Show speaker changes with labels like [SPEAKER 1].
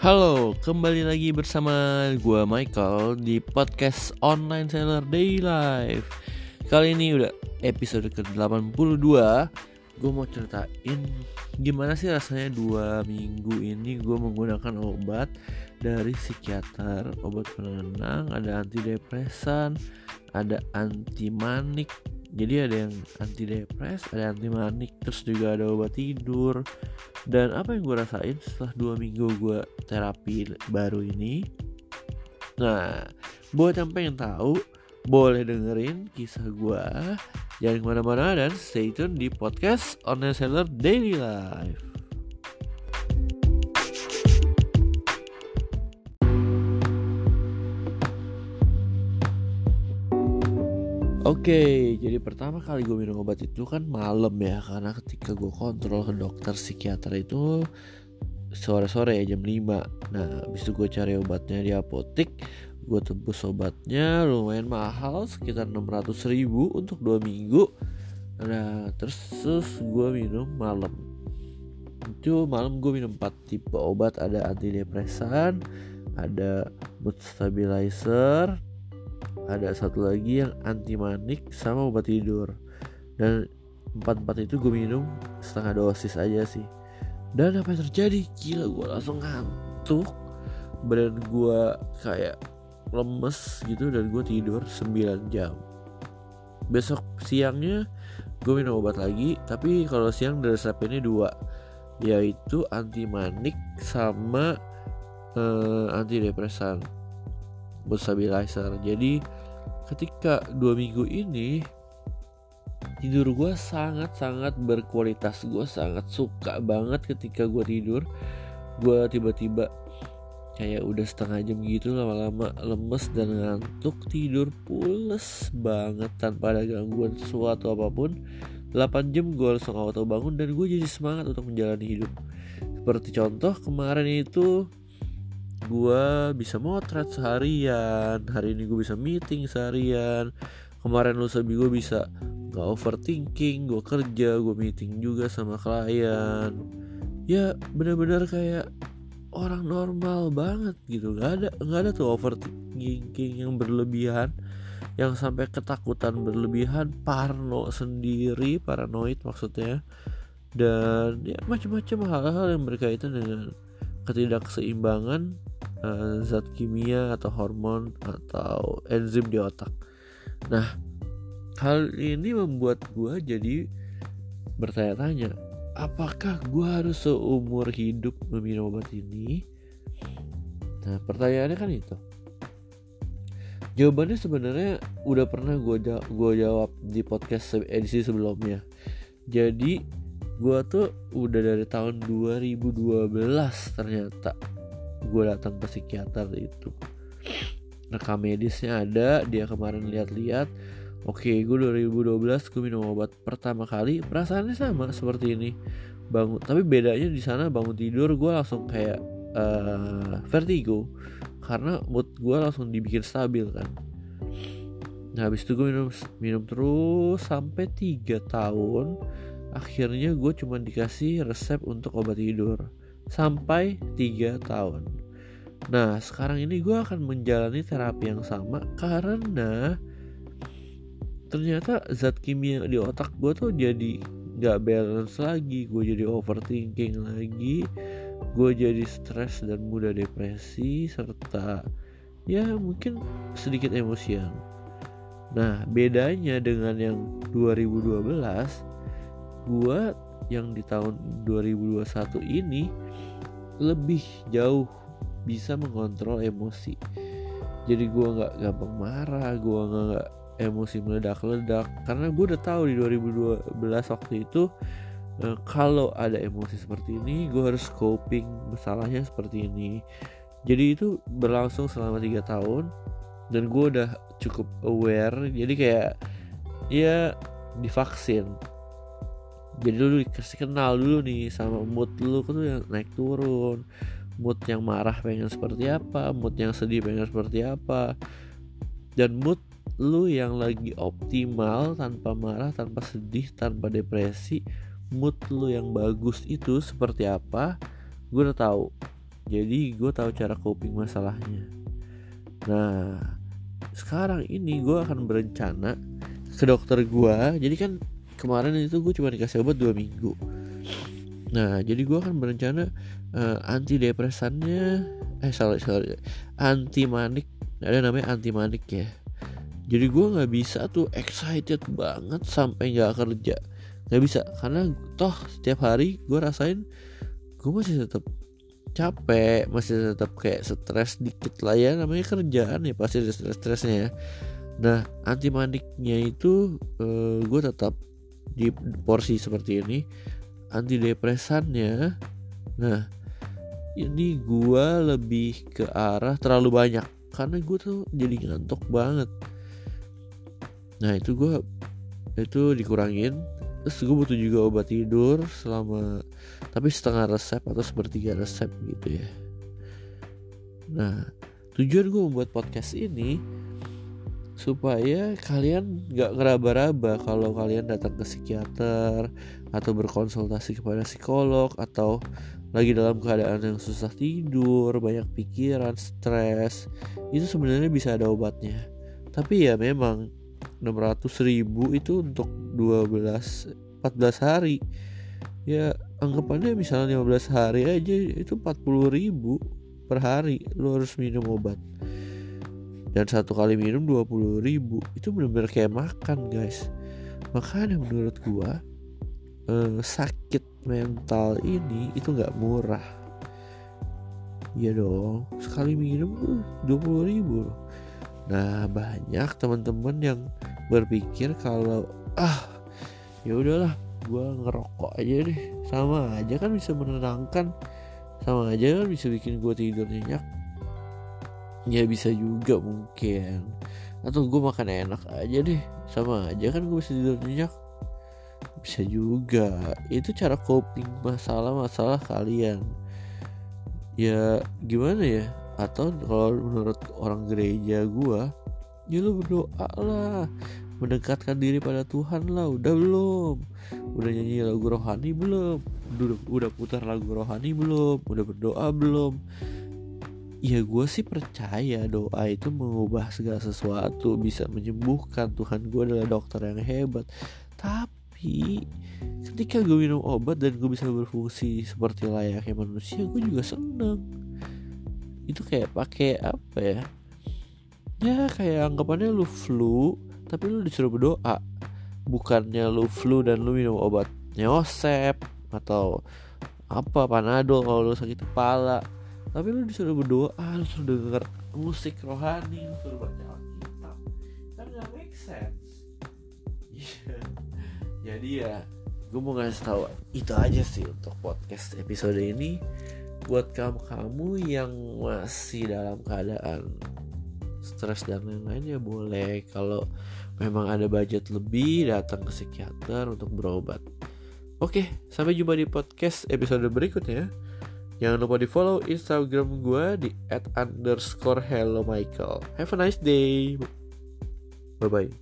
[SPEAKER 1] Halo, kembali lagi bersama gue Michael di podcast Online Seller Day Life. Kali ini udah episode ke-82. Gue mau ceritain gimana sih rasanya dua minggu ini gue menggunakan obat dari psikiater Obat penenang, ada antidepresan, ada anti manik jadi ada yang anti depres ada anti manik terus juga ada obat tidur. Dan apa yang gue rasain setelah dua minggu gue terapi baru ini? Nah buat yang pengen tahu boleh dengerin kisah gue jangan ke mana-mana dan stay tune di podcast online seller daily life Oke, jadi pertama kali gue minum obat itu kan malam ya Karena ketika gue kontrol ke dokter psikiater itu Sore-sore ya jam 5 Nah habis itu gue cari obatnya di apotik Gue tebus obatnya lumayan mahal Sekitar 600 ribu untuk 2 minggu. Nah terus, terus gue minum malam. Itu malam gue minum 4 tipe obat. Ada antidepresan Ada mood stabilizer ada satu lagi yang anti manik sama obat tidur. Dan empat empat itu gue minum setengah dosis aja sih. Dan apa yang terjadi? Gila gue langsung ngantuk. Badan gue kayak lemes gitu dan gue tidur 9 jam. Besok siangnya gue minum obat lagi tapi kalau siang dari ini dua yaitu anti manik sama uh, anti depresan mood stabilizer jadi ketika dua minggu ini tidur gue sangat-sangat berkualitas. Gue sangat suka banget ketika gue tidur. Gue tiba-tiba kayak udah setengah jam gitu lama-lama lemes dan ngantuk tidur pules banget tanpa ada gangguan sesuatu apa pun. 8 jam gue langsung auto bangun dan gue jadi semangat untuk menjalani hidup. Seperti contoh kemarin itu gue bisa motret seharian. Hari ini gue bisa meeting seharian. Kemarin lusa gue bisa nggak overthinking gue kerja gue meeting juga sama klien. Ya bener-bener kayak orang normal banget gitu. Nggak ada nggak ada tuh overthinking yang berlebihan yang sampai ketakutan berlebihan parno sendiri paranoid maksudnya. Dan ya macam-macam hal-hal yang berkaitan dengan ketidakseimbangan uh, zat kimia atau hormon atau enzim di otak. Nah, hal ini membuat gue jadi bertanya-tanya, apakah gue harus seumur hidup meminum obat ini? Nah, pertanyaannya kan itu. Jawabannya sebenarnya udah pernah gue jawab, gua jawab di podcast edisi sebelumnya. Jadi gue tuh udah dari tahun 2012 ternyata gue datang ke psikiater itu. Rekam medisnya ada dia kemarin lihat-lihat oke gue 2012 gue minum obat pertama kali perasaannya sama seperti ini. Bangun tapi bedanya di sana bangun tidur gue langsung kayak uh, vertigo karena mood gue langsung dibikin stabil kan. Nah habis itu gue minum minum terus sampai 3 tahun akhirnya gue cuma dikasih resep untuk obat tidur sampai 3 tahun. Nah, sekarang ini gue akan menjalani terapi yang sama karena ternyata zat kimia di otak gue tuh jadi gak balance lagi, gue jadi overthinking lagi, gue jadi stres dan mudah depresi serta ya mungkin sedikit emosian. Nah, bedanya dengan yang 2012, gue yang di tahun 2021 ini lebih jauh bisa mengontrol emosi. Jadi gue nggak gampang marah gue nggak emosi meledak-ledak. Karena gue udah tahu di 2012 waktu itu eh, kalau ada emosi seperti ini gue harus coping masalahnya seperti ini. Jadi itu berlangsung selama tiga tahun dan gue udah cukup aware. Jadi kayak ya divaksin jadi lu dikasih kenal dulu nih sama mood lu tuh yang naik turun. Mood yang marah pengen seperti apa mood yang sedih pengen seperti apa. Dan mood lu yang lagi optimal tanpa marah tanpa sedih tanpa depresi mood lu yang bagus itu seperti apa gue udah tahu. Jadi gue tahu cara coping masalahnya. Nah sekarang ini gue akan berencana ke dokter gue jadi kan kemarin itu gue cuma dikasih obat dua minggu. Nah jadi gue akan berencana uh, anti depresannya eh sorry sorry anti manik ada namanya anti manik ya. Jadi gue nggak bisa tuh excited banget sampai nggak kerja. Nggak bisa karena toh setiap hari gue rasain gue masih tetap capek masih tetap kayak stres dikit lah ya namanya kerjaan ya pasti ada stres-stresnya ya. Nah anti maniknya itu uh, eh, gue tetap di porsi seperti ini anti depresannya nah ini gue lebih ke arah terlalu banyak karena gue tuh jadi ngantuk banget. Nah itu gue itu dikurangin terus gue butuh juga obat tidur selama tapi setengah resep atau sepertiga resep gitu ya. Nah tujuan gue membuat podcast ini supaya kalian gak ngeraba-raba kalau kalian datang ke psikiater atau berkonsultasi kepada psikolog atau lagi dalam keadaan yang susah tidur, banyak pikiran, stres, itu sebenarnya bisa ada obatnya. Tapi ya memang 600 ribu itu untuk 12 14 hari ya anggapannya misalnya 15 hari aja itu 40 ribu per hari lu harus minum obat dan satu kali minum 20 ribu itu bener-bener kayak makan guys. Makanya menurut gua eh, sakit mental ini itu nggak murah. Iya dong sekali minum uh, 20 ribu. Nah banyak teman-teman yang berpikir kalau ah ya udahlah gue ngerokok aja deh. Sama aja kan bisa menenangkan. Sama aja kan bisa bikin gue tidur nyenyak ya bisa juga mungkin. Atau gue makan enak aja deh. Sama aja kan gue bisa tidur nyenyak. Bisa juga. Itu cara coping masalah-masalah kalian. Ya gimana ya? Atau kalau menurut orang gereja gue ya lu berdoa lah. Mendekatkan diri pada Tuhan lah. Udah belum? Udah nyanyi lagu rohani belum? Udah, udah putar lagu rohani belum? Udah berdoa belum ya gue sih percaya doa itu mengubah segala sesuatu bisa menyembuhkan. Tuhan gue adalah dokter yang hebat. Tapi ketika gue minum obat dan gue bisa berfungsi seperti layaknya manusia gue juga seneng. Itu kayak pakai apa ya? Ya kayak anggapannya lu flu tapi lu disuruh berdoa. Bukannya lu flu dan lu minum obat nyosep atau apa panadol kalau lu sakit kepala tapi lu disuruh berdoa lu suruh denger musik rohani lu suruh baca alkitab. Kan gak make sense. Yeah. jadi ya gue mau ngasih tahu itu aja sih untuk podcast episode ini. Buat kamu-kamu yang masih dalam keadaan stres dan lain-lain ya boleh. Kalau memang ada budget lebih datang ke psikiater untuk berobat. Oke sampai jumpa di podcast episode berikutnya jangan lupa di follow instagram gue di at underscore hello michael. Have a nice day. Bye bye